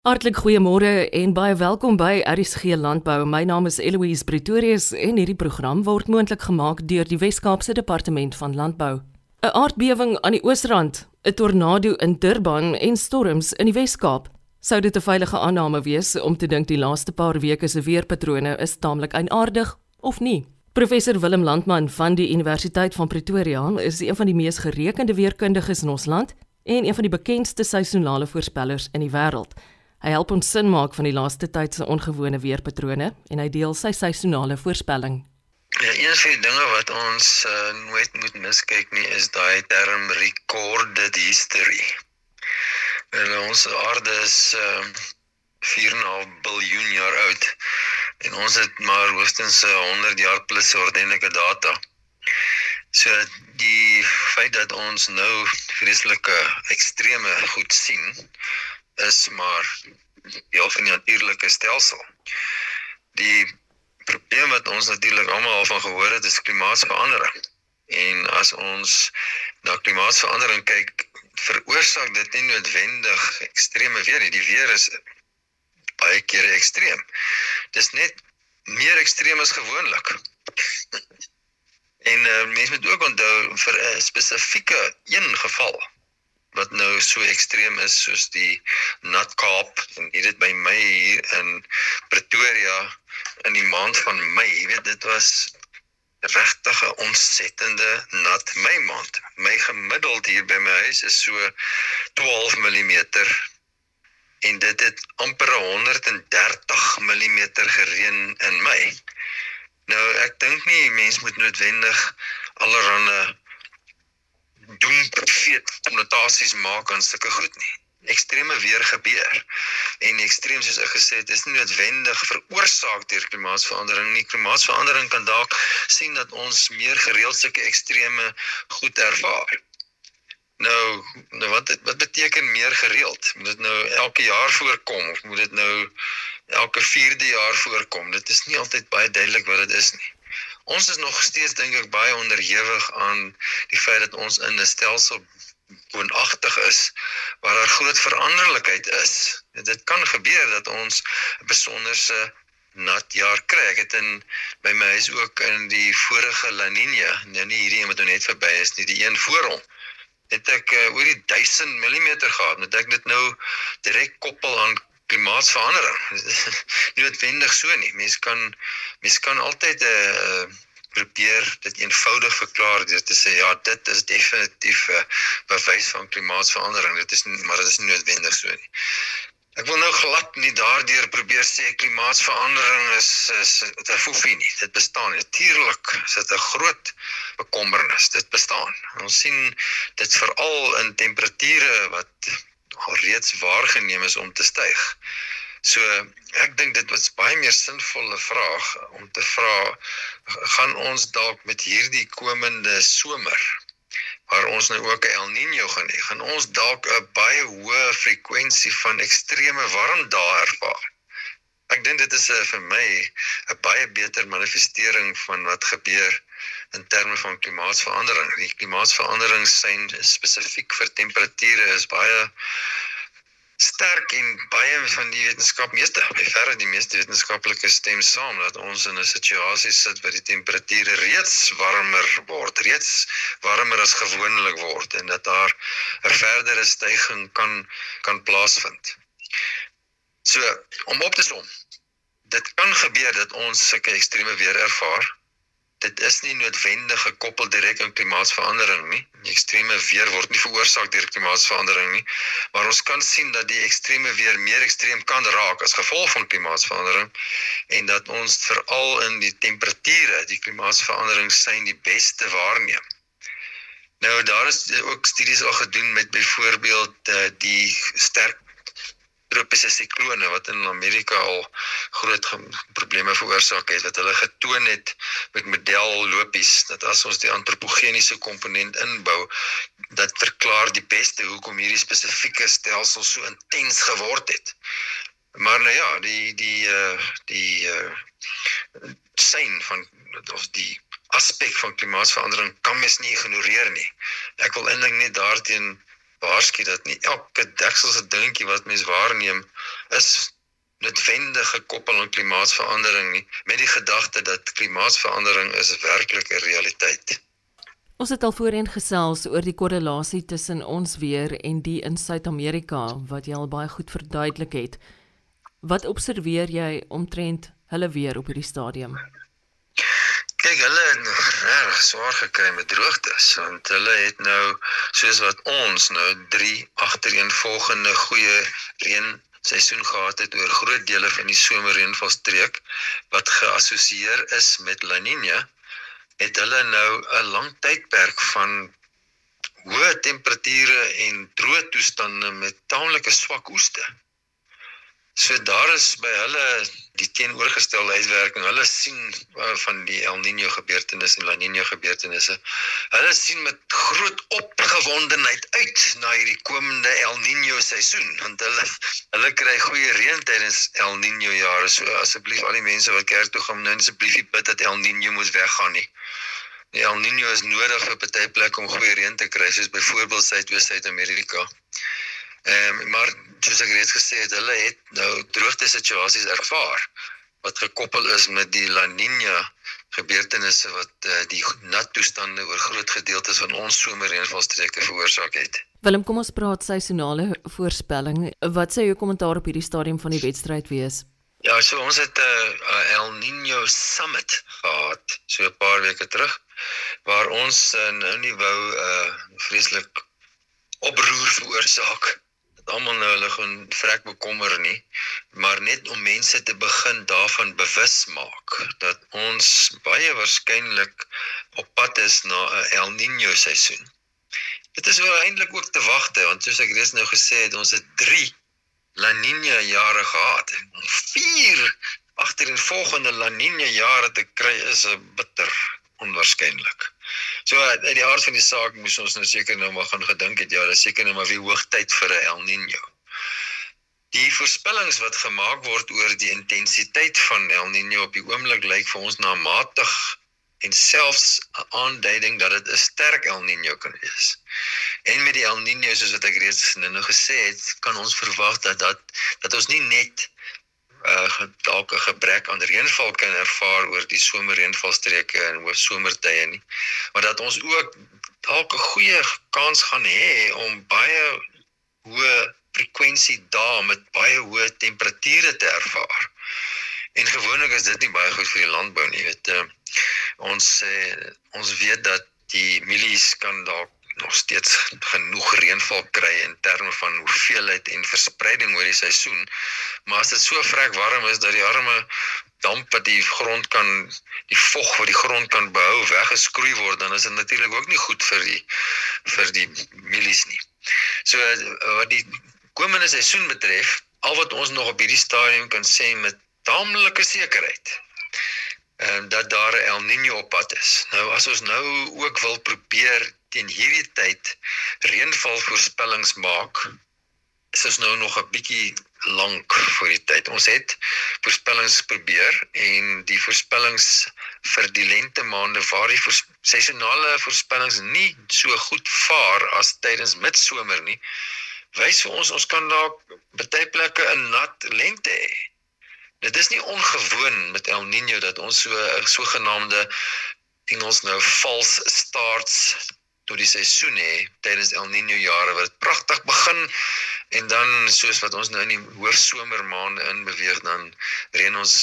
Hartlik goeiemôre en baie welkom by RSG Landbou. My naam is Eloise Pretorius en hierdie program word moontlik gemaak deur die Wes-Kaapse Departement van Landbou. 'n Aardbewing aan die Oosrand, 'n tornado in Durban en storms in die Wes-Kaap. Sou dit 'n veilige aanname wees om te dink die laaste paar weke se weerpatrone is taamlik eienaardig of nie? Professor Willem Landman van die Universiteit van Pretoria is een van die mees gerekende weerkundiges in ons land en een van die bekendste seisonale voorspellers in die wêreld. Hy help ons sin maak van die laaste tyd se ongewone weerpatrone en hy deel sy seisonale voorspelling. Ja, een van die dinge wat ons uh, nooit moet miskyk nie is daai term recorded history. En ons aarde is uh, 4,5 biljoen jaar oud en ons het maar hoogstens 100 eh, jaar plus ordentlike data. So die feit dat ons nou vreeslike ekstreme goed sien is maar deel van die natuurlike stelsel. Die probleem wat ons natuurlik almal al van gehoor het, is klimaatsverandering. En as ons na klimaatsverandering kyk, veroorsaak dit nie noodwendig ekstreme weer nie. Die weer is baie kere ekstreem. Dis net meer ekstreem as gewoonlik. En uh, mense moet ook onthou vir 'n spesifieke een geval wat nou so ekstreem is soos die nat Kaap en hier dit by my hier in Pretoria in die maand van Mei, jy weet dit was regtig 'n ontsettende nat Mei maand. My gemiddeld hier by my huis is so 12 mm en dit het amper 130 mm gereën in Mei. Nou ek dink nie mense moet noodwendig allerhande doen profeet konnotasies maak aan sulke goed nie. Ekstreme weer gebeur en ekstreem soos ek gesê het is nie noodwendig veroorsaak deur klimaatsverandering nie. Klimaatsverandering kan dalk sien dat ons meer gereeld sulke ekstreme goed ervaar. Nou, nou wat wat beteken meer gereeld? Moet dit nou elke jaar voorkom of moet dit nou elke 4de jaar voorkom? Dit is nie altyd baie duidelik wat dit is nie. Ons is nog steeds dink ek baie onderhewig aan die feit dat ons in 'n stelsel woonagtig is waar daar groot veranderlikheid is. Dit kan gebeur dat ons 'n besonderse nat jaar kry. Ek het in by my huis ook in die vorige La Niña, nou nie hierdie een wat nou net verby is nie, die een voor hom. Het ek uh, oor die 1000 mm gehad. Moet ek dit nou direk koppel aan klimaatsverandering. nie noodwendig so nie. Mens kan mens kan altyd 'n uh, eh, probeer dit eenvoudig verklaar deur te sê ja, dit is definitief 'n uh, bewys van klimaatsverandering. Dit is maar dit is nie noodwendig so nie. Ek wil nou glad nie daardeur probeer sê klimaatsverandering is is dit foefie nie. Dit bestaan natuurlik. Dit is 'n groot bekommernis. Dit bestaan. Ons sien dit veral in temperature wat al reeds waargeneem is om te styg. So ek dink dit was baie meer sinvolle vraag om te vra gaan ons dalk met hierdie komende somer waar ons nou ook 'n El Niño gaan hê, gaan ons dalk 'n baie hoë frekwensie van ekstreme warm dae ervaar. Ek dink dit is 'n vir my 'n baie beter manifestering van wat gebeur in terme van klimaatsverandering. Die klimaatsverandering sien spesifiek vir temperature is baie sterk en baie van die wetenskap meeste by verre die meeste wetenskaplikes stem saam dat ons in 'n situasie sit waar die temperature reeds warmer word, reeds warmer as gewoonlik word en dat daar 'n verdere stygings kan kan plaasvind. So, om op te som. Dit kan gebeur dat ons sulke ekstreme weer ervaar. Dit is nie noodwendig gekoppel direk aan klimaatsverandering nie. Die ekstreme weer word nie veroorsaak deur klimaatsverandering nie, maar ons kan sien dat die ekstreme weer meer ekstreem kan raak as gevolg van klimaatsverandering en dat ons veral in die temperature die klimaatsverandering sien die beste waarneem. Nou daar is ook studies al gedoen met byvoorbeeld uh, die sterk tropiese siklone wat in Amerika al groot probleme veroorsaak het wat hulle getoon het met modellopies dat as ons die antropogeniese komponent inbou dat verklaar die beste hoekom hierdie spesifieke stelsel so intens geword het. Maar nou ja, die die uh die uh sein van of die aspek van klimaatsverandering kan mens nie ignoreer nie. Ek wil eintlik net daarteen waarsku dat nie elke dekselse dingetjie wat mens waarneem is noodwendig gekoppel aan klimaatsverandering nie met die gedagte dat klimaatsverandering is werklik 'n realiteit. Ons het al voorheen gesels oor die korrelasie tussen ons weer en die in Suid-Amerika wat jy al baie goed verduidelik het. Wat observeer jy omtrent hulle weer op hierdie stadium? Kyk, hulle het reg swaar gekry met droogtes want hulle het nou soos wat ons nou 3 agtereenvolgende goeie reën seisoen gehad het oor groot dele van die somerreënvalstreek wat geassosieer is met La Niña, het hulle nou 'n lang tydperk van hoë temperature en droë toestande met taamlike swak oeste. So daar is by hulle die teenoorgestelde uitwerking. Hulle sien uh, van die El Niño gebeurtenisse en La Niña gebeurtenisse. Hulle sien met groot opgewondenheid uit na hierdie komende El Niño seisoen want hulle hulle kry goeie reën tydens El Niño jare. So asseblief al die mense wat kerk toe gaan, nou asseblief bid dat El Niño moet weggaan nie. Die El Niño is nodig vir party plekke om goeie reën te kry soos byvoorbeeld Suidoos Suid-Amerika. Ehm um, maar soos ek reeds gesê het, hulle het nou droogte situasies ervaar wat gekoppel is met die La Niña gebeurtenisse wat uh, die nat toestande oor groot gedeeltes van ons somerreënvalstreke veroorsaak het. Willem, kom ons praat seisonale voorspelling. Wat sê jou kommentaar op hierdie stadium van die wedstryd wees? Ja, so ons het 'n uh, uh, El Niño Summit gehad so 'n paar weke terug waar ons uh, nou nie wou 'n uh, vreeslik oproer veroorsaak almal nou hulle gaan vrek bekommer nie, maar net om mense te begin daarvan bewus maak dat ons baie waarskynlik op pad is na 'n El Niño seisoen. Dit is wel eintlik ook te wagte want soos ek reeds nou gesê het, ons het 3 La Niña jare gehad. 4 agtereenvolgende La Niña jare te kry is 'n bitter onwaarskynlik. So uit die aard van die saak moes ons nou seker nou maar gaan gedink het ja, dis seker nou maar weer hoogtyd vir 'n El Niño. Die voorspellings wat gemaak word oor die intensiteit van El Niño op die oomblik lyk vir ons na matig en selfs 'n aanduiding dat dit 'n sterk El Niño kan wees. En met die El Niño soos wat ek reeds nou gesê het, kan ons verwag dat dat dat ons nie net uh dalk 'n gebrek aan reënval kan ervaar oor die somerreënvalstreke en oor somertye nie. Maar dat ons ook dalk 'n goeie kans gaan hê om baie hoë frekwensie dae met baie hoë temperature te ervaar. En gewoonlik is dit nie baie goed vir die landbou nie, weet jy. Uh, ons uh, ons weet dat die mielies kan dalk nog steeds genoeg reënval kry in terme van hoeveelheid en verspreiding oor die seisoen. Maar as dit so vrek warm is dat die arme damp wat die grond kan die vog wat die grond kan behou weggeskroei word, dan is dit natuurlik ook nie goed vir die vir die mielies nie. So wat die komende seisoen betref, al wat ons nog op hierdie stadium kan sê met taamlike sekerheid en dat daar 'n El Niño op pad is. Nou as ons nou ook wil probeer teen hierdie tyd reënval voorspellings maak, is ons nou nog 'n bietjie lank voor die tyd. Ons het voorspellings probeer en die voorspellings vir die lente maande waar die voors, seisonale voorspellings nie so goed vaar as tydens midsomer nie, wys vir ons ons kan dalk baie plekke 'n nat lente hê. Dit is nie ongewoon met El Niño dat ons so 'n sogenaamde Engels nou false starts tot die seisoen hê tydens El Niño jare wat pragtig begin en dan soos wat ons nou in die hoofsomermaande in beweeg dan reën ons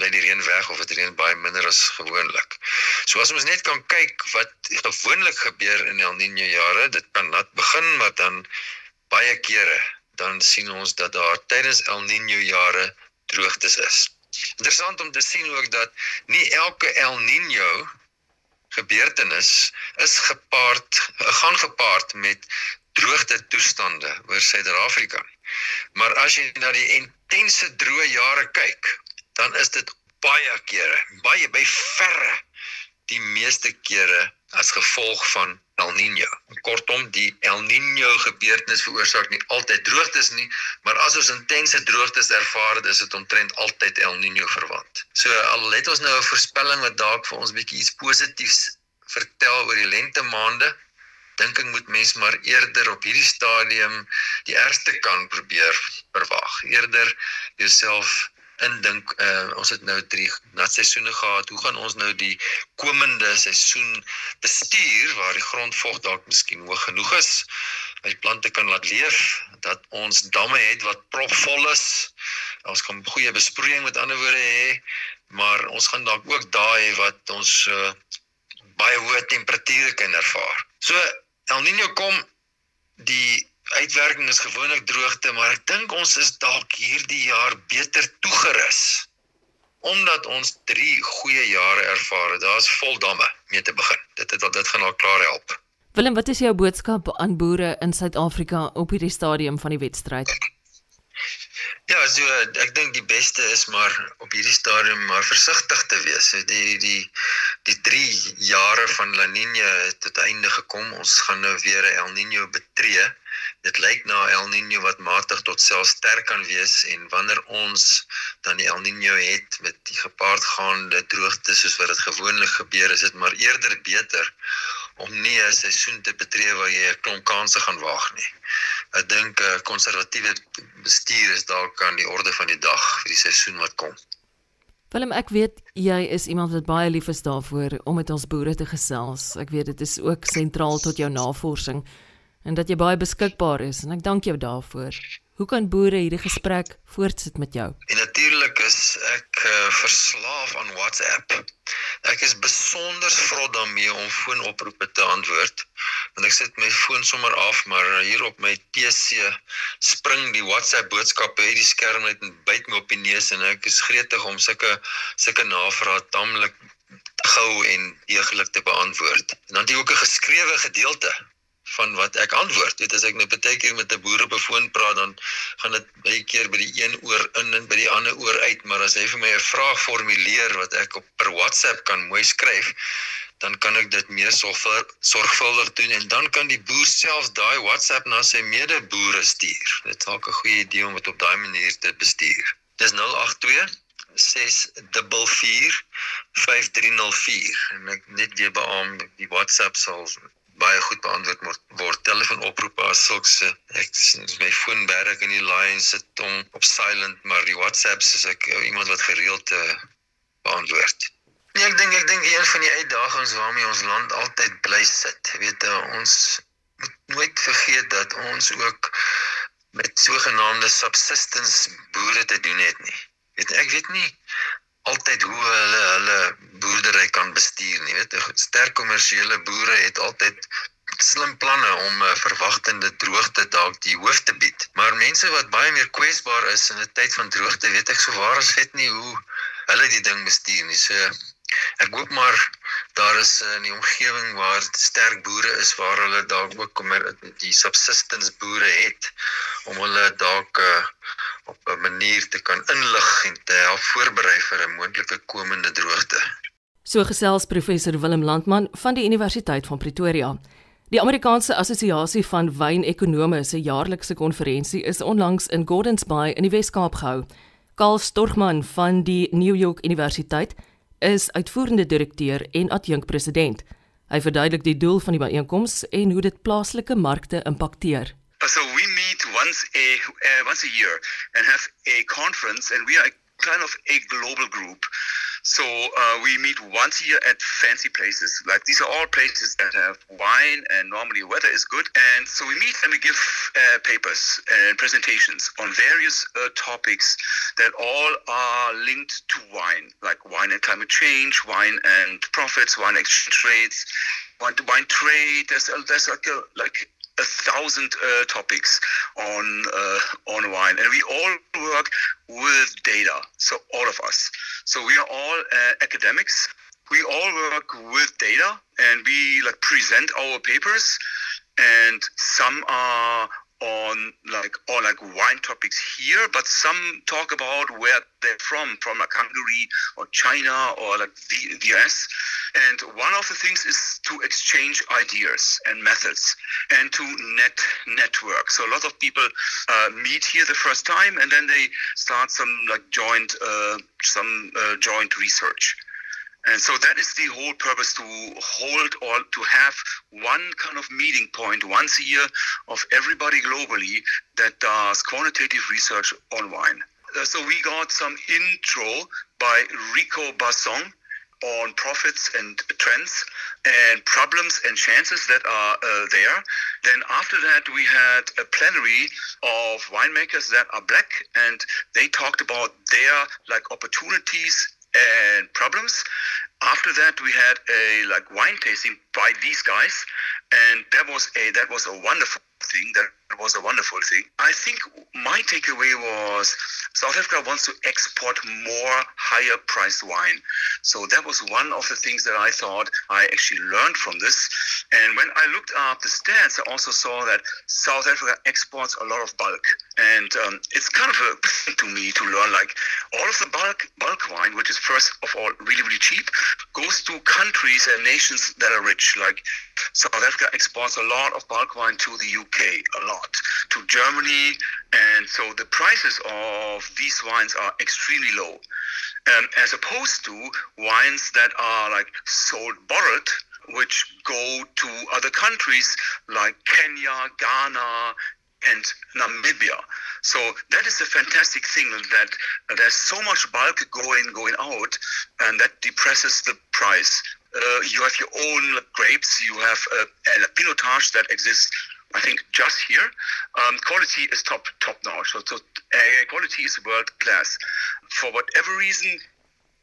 bly die reën weg of dit reën baie minder as gewoonlik. So as ons net kan kyk wat gewoonlik gebeur in El Niño jare, dit kan nat begin maar dan baie kere dan sien ons dat daar tydens El Niño jare droogtes is. Interessant om te sien ook dat nie elke El Niño gebeurtenis is gepaard gaan gepaard met droogte toestande oor Suid-Afrika. Maar as jy na die intense droë jare kyk, dan is dit baie kere, baie by verre die meeste kere as gevolg van El Niño. Kortom, die El Niño gebeurtenis veroorsaak nie altyd droogtes nie, maar as ons intense droogtes ervaar, is dit omtrent altyd El Niño verwant. So al het ons nou 'n voorspelling wat dalk vir ons bietjie iets positiefs vertel oor die lente maande, dink ek moet mens maar eerder op hierdie stadium die ergste kan probeer verwag. Eerder jouself indink uh, ons het nou drie nat seisoene gehad. Hoe gaan ons nou die komende seisoen bestuur waar die grondvog dalk miskien hoog genoeg is dat plante kan laat leef, dat ons damme het wat propvol is. Ons kan goeie besproeiing met ander woorde hê, maar ons gaan dalk ook daai wat ons uh, baie hoë temperature kan ervaar. So El Niño kom die uitwerking is gewoonlik droogte, maar ek dink ons is dalk hierdie jaar beter toegerus omdat ons 3 goeie jare ervaar het. Daar's vol damme mee te begin. Dit het dit gaan al klaar help. Willem, wat is jou boodskap aan boere in Suid-Afrika op hierdie stadium van die wedstryd? Ja, so ek dink die beste is maar op hierdie stadium maar versigtig te wees. Die die die 3 jare van La Niña het tot einde gekom. Ons gaan nou weer 'n El Niño betree. Dit lyk na El Niño wat matig tot selfs sterk kan wees en wanneer ons dan die El Niño het met die gepaardgaande droogte soos wat dit gewoonlik gebeur, is dit maar eerder beter om nie 'n seisoen te betree waar jy 'n klomp kansse gaan waag nie. Ek dink 'n uh, konservatiewe bestuur is dalk aan die orde van die dag vir die seisoen wat kom. Willem, ek weet jy is iemand wat baie lief is daarvoor om met ons boere te gesels. Ek weet dit is ook sentraal tot jou navorsing en dat jy baie beskikbaar is en ek dank jou daarvoor. Hoe kan boere hierdie gesprek voortsit met jou? En natuurlik is ek uh, verslaaf aan WhatsApp. Ek is besonder vrot daarmee om foonoproepe te antwoord. Want ek sit my foon sommer af, maar hier op my PC spring die WhatsApp boodskappe uit die skerm net en byt my op die neus en ek is gretig om sulke sulke navrae taamlik gou en deeglik te beantwoord. En dan het jy ook 'n geskrewe gedeelte van wat ek antwoord. Dit as ek nou baie keer met 'n boer op 'n foon praat dan gaan dit baie keer by die een oor in en by die ander oor uit, maar as hy vir my 'n vraag formuleer wat ek op per WhatsApp kan mooi skryf, dan kan ek dit meer sorgvuldig doen en dan kan die boer self daai WhatsApp na sy medeboere stuur. Dit is ook 'n goeie idee om dit op daai manier te bestuur. Dis 082 644 5304 en ek net weer beamoen die WhatsApp sal baie goed beantwoord word, word telefoonoproepe as sulks ek my foon berg in die line sit om op silent maar die WhatsApps is ek uh, iemand wat gereeld uh, beantwoord. Nee, ek dink ek dink een van die uitdagings waarmee ons land altyd bly sit. Jy weet ons moet nooit vergeet dat ons ook met sogenaamde subsistence boere te doen het nie. Weet ek weet nie altyd hoe hulle hulle boerdery kan bestuur nie. Weet, sterk kommersiële boere het altyd slim planne om 'n uh, verwagtende droogte dalk die hoof te bied. Maar mense wat baie meer kwesbaar is in 'n tyd van droogte, weet ek sou waar as het nie hoe hulle die ding bestuur nie. So ek hoop maar daar is in die omgewing waar sterk boere is waar hulle dalk ook kom die subsistence boere het om hulle dalk uh, op 'n manier te kan inlig en te help voorberei vir 'n moontlike komende droogte. So gesels professor Willem Landman van die Universiteit van Pretoria. Die Amerikaanse Assosiasie van Wynekonome se jaarlikse konferensie is onlangs in Gordons Bay in die Wes-Kaap gehou. Karl Storgman van die New York Universiteit is uitvoerende direkteur en adjunkpresident. Hy verduidelik die doel van die byeenkoms en hoe dit plaaslike markte impakteer. So we meet once a uh, once a year and have a conference and we are kind of a global group. So uh, we meet once a year at fancy places. Like these are all places that have wine and normally weather is good. And so we meet and we give uh, papers and presentations on various uh, topics that all are linked to wine, like wine and climate change, wine and profits, wine exchange rates, wine wine trade. There's, there's like a, like a thousand uh, topics on uh, on wine, and we all work with data. So all of us. So we are all uh, academics. We all work with data, and we like present our papers. And some are on like or like wine topics here, but some talk about where they're from, from like Hungary or China or like the, US. And one of the things is to exchange ideas and methods and to net network. So a lot of people uh, meet here the first time and then they start some like joint uh, some uh, joint research. And so that is the whole purpose to hold or to have one kind of meeting point once a year of everybody globally that does quantitative research on wine. Uh, so we got some intro by Rico Basson on profits and trends and problems and chances that are uh, there. Then after that, we had a plenary of winemakers that are black, and they talked about their like opportunities and problems. After that, we had a like wine tasting by these guys, and that was a that was a wonderful thing. That was a wonderful thing. I think my takeaway was South Africa wants to export more higher priced wine. So that was one of the things that I thought I actually learned from this. And when I looked up the stats, I also saw that South Africa exports a lot of bulk. And um, it's kind of a to me to learn like all of the bulk bulk wine, which is first of all really really cheap, goes to countries and nations that are rich. Like South Africa exports a lot of bulk wine to the UK, a lot to Germany, and so the prices of these wines are extremely low, um, as opposed to wines that are like sold bottled, which go to other countries like Kenya, Ghana, and Namibia. So that is a fantastic thing that there's so much bulk going going out, and that depresses the price. Uh, you have your own grapes. You have a, a pinotage that exists I think just here, um, quality is top top notch. So, so uh, quality is world class. For whatever reason,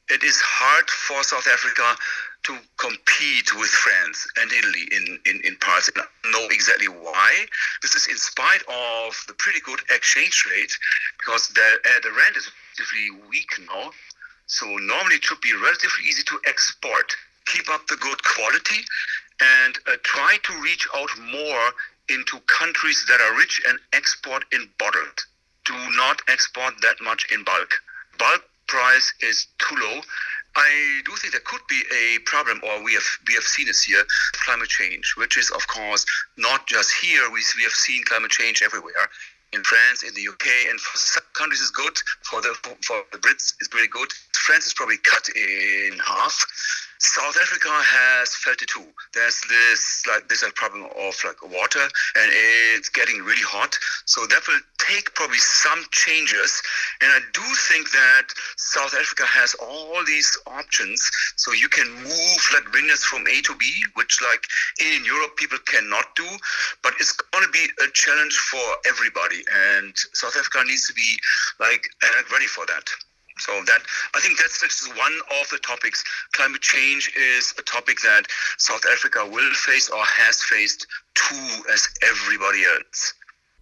it is hard for South Africa to compete with France and Italy in, in, in parts. I know exactly why. This is in spite of the pretty good exchange rate because the, uh, the rand is relatively weak now. So normally it should be relatively easy to export, keep up the good quality, and uh, try to reach out more into countries that are rich and export in bottled. Do not export that much in bulk. Bulk price is too low. I do think there could be a problem, or we have we have seen this year, climate change, which is of course not just here. We we have seen climate change everywhere. In France, in the UK, and for some countries is good. For the for the Brits, it's pretty good. France is probably cut in half. South Africa has felt it too. There's this like this problem of like water, and it's getting really hot. So that will take probably some changes. And I do think that South Africa has all these options, so you can move like vineyards from A to B, which like in Europe people cannot do. But it's going to be a challenge for everybody, and South Africa needs to be like ready for that. So that I think that's just one of the topics. Climate change is a topic that South Africa will face or has faced too as everybody else.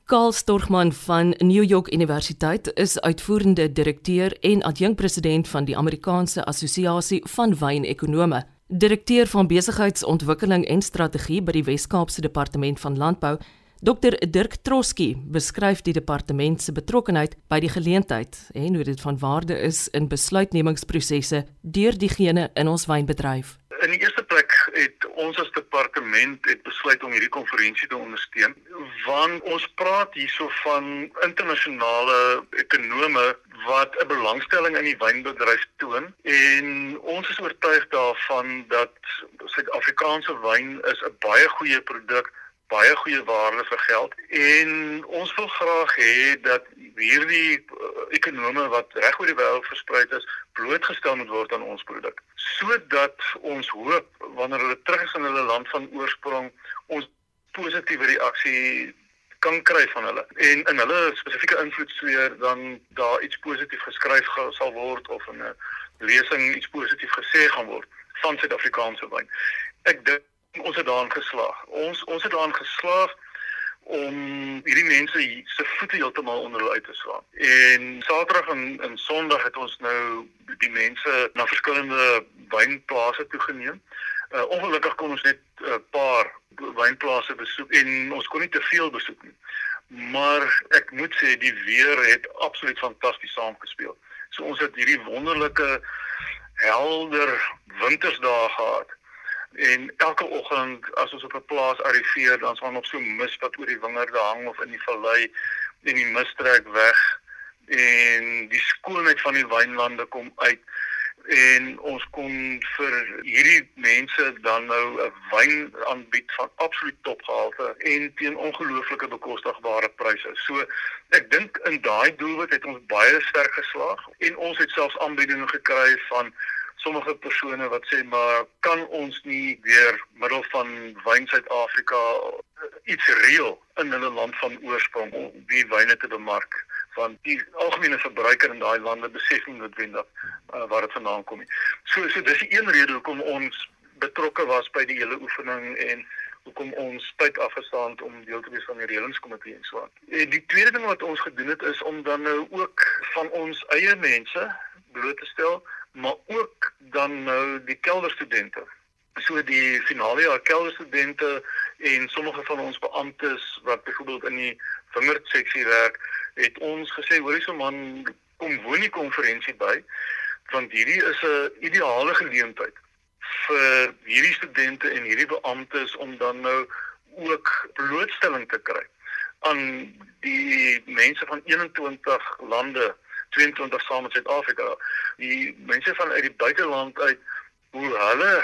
Karl Storgman van New York Universiteit is uitvoerende direkteur en adjunkpresident van die Amerikaanse Assosiasie van Wynekonome. Direkteur van besigheidsontwikkeling en strategie by die Wes-Kaapse Departement van Landbou Dr Dirk Troski beskryf die departement se betrokkeheid by die geleentheid en hoe dit van waarde is in besluitnemingsprosesse deur diegene in ons wynbedryf. In die eerste plek het ons as departement het besluit om hierdie konferensie te ondersteun want ons praat hierso van internasionale ekonome wat 'n belangstelling in die wynbedryf toon en ons is oortuig daarvan dat Suid-Afrikaanse wyn is 'n baie goeie produk baie goeie waarde vir geld en ons wil graag hê dat hierdie uh, ekonome wat reg oor die wêreld versprei is blootgestel moet word aan ons produk sodat ons hoop wanneer hulle terug is in hulle land van oorsprong ons positiewe reaksie kan kry van hulle en in hulle spesifieke invloedsfeer dan daar iets positief geskryf sal word of in 'n lesing iets positief gesê gaan word van Suid-Afrikaanse wyn. Ek dink ons het daarin geslaag. Ons ons het daarin geslaag om hierdie mense se voete heeltemal onder hulle uit te slaan. En Saterdag en en Sondag het ons nou die mense na verskillende wynplase toe geneem. Uh, ongelukkig kon ons net 'n uh, paar wynplase besoek en ons kon nie te veel besoek nie. Maar ek moet sê die weer het absoluut fantasties saamgespeel. So ons het hierdie wonderlike helder wintersdae gehad En elke oggend as ons op 'n plaas arriveer, dan sal nog so mis wat oor die wingerde hang of in die vallei en die mis trek weg en die skoonheid van die wynlande kom uit en ons kon vir hierdie mense dan nou 'n wyn aanbied van absoluut topgehalte en teen ongelooflike bekostigbare pryse. So ek dink in daai doelwit het ons baie sterk geslaag en ons het selfs aanbiedinge gekry van sommige persone wat sê maar kan ons nie deur middel van wyn Suid-Afrika iets reël in hulle land van oorsprong om die wyne te bemark van die algemene verbruiker in daai lande besef nie noodwendig uh, waar dit vandaan kom nie. So so dis die een rede hoekom ons betrokke was by die hele oefening en hoekom ons tyd afgestaan het om deel te wees van die reëlingskomitee en so aan. En die tweede ding wat ons gedoen het is om dan nou ook van ons eie mense bloot te stel maar ook dan nou die kelderstudente. So die finale jaar kelderstudente en sommige van ons beamptes wat byvoorbeeld in die vingerseksie werk, het ons gesê hoorie so man kom woon die konferensie by want hierdie is 'n ideale geleentheid vir hierdie studente en hierdie beamptes om dan nou ook blootstelling te kry aan die mense van 21 lande 22 saam met Suid-Afrika. Die mense van uit die buiteland uit hoe hulle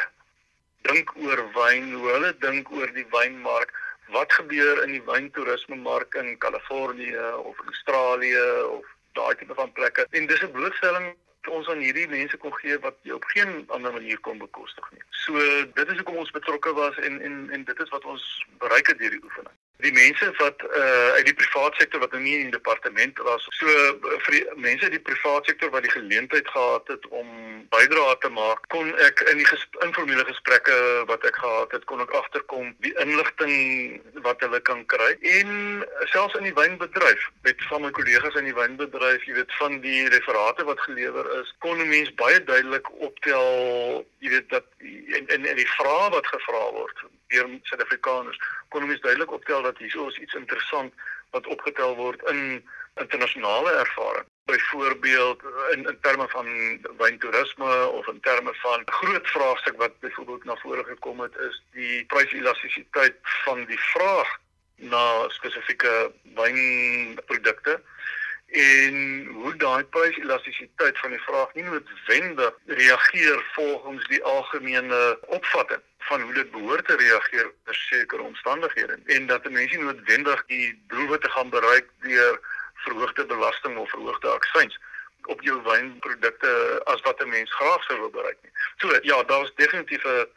dink oor wyn, hoe hulle dink oor die wynmark, wat gebeur in die wyntoerisme mark in Kalifornië of Australië of daai tipe van plekke. En dis 'n blootstelling ons aan hierdie mense kon gee wat jy op geen ander manier kon bekostig nie. So dit is hoekom ons betrokke was en en en dit is wat ons bereik het deur die oefening die mense wat uh uit die private sektor wat nou nie in die departement was so uh, vir die mense uit die private sektor wat die geleentheid gehad het om bydrae te maak kon ek in die ges informele gesprekke wat ek gehad het kon ek agterkom die inligting wat hulle kan kry. En selfs in die wynbedryf met van my kollegas in die wynbedryf jy weet van die referate wat gelewer is kon mense baie duidelik optel jy weet dat en en, en die vrae wat gevra word deur Suid-Afrikaners kon ons duidelik optel dat hier is iets interessant wat opgetel word in internasionale ervaring. Byvoorbeeld in in terme van wyntoerisme of in terme van groot vraagstuk wat byvoorbeeld na vore gekom het is die pryselastisiteit van die vraag na spesifieke wynprodukte en hoe daai pryselastisiteit van die vraag nie noodwendig reageer volgens die algemene opvatting van hoe dit behoort te reageer op sekere omstandighede en dat mense noodwendig die doelwitte gaan bereik deur verhoogde belasting of verhoogde aksies op jou wynprodukte as wat 'n mens graag sou wil bereik nie. So ja, daar's definitief 'n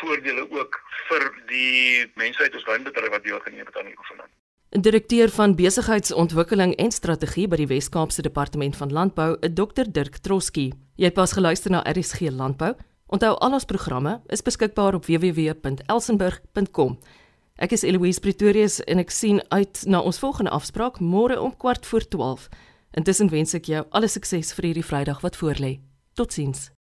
voordele ook vir die mense uit ons wynbedryf wat deelgeneem het aan die oefening. Direkteur van Besigheidsontwikkeling en Strategie by die Wes-Kaapse Departement van Landbou, Dr Dirk Troski. Jy het pas geluister na RSG Landbou. Onthou al ons programme is beskikbaar op www.elsenburg.com. Ek is Eloise Pretorius en ek sien uit na ons volgende afspraak môre om kwart voor 12. Intussen wens ek jou alle sukses vir hierdie Vrydag wat voorlê. Totsiens.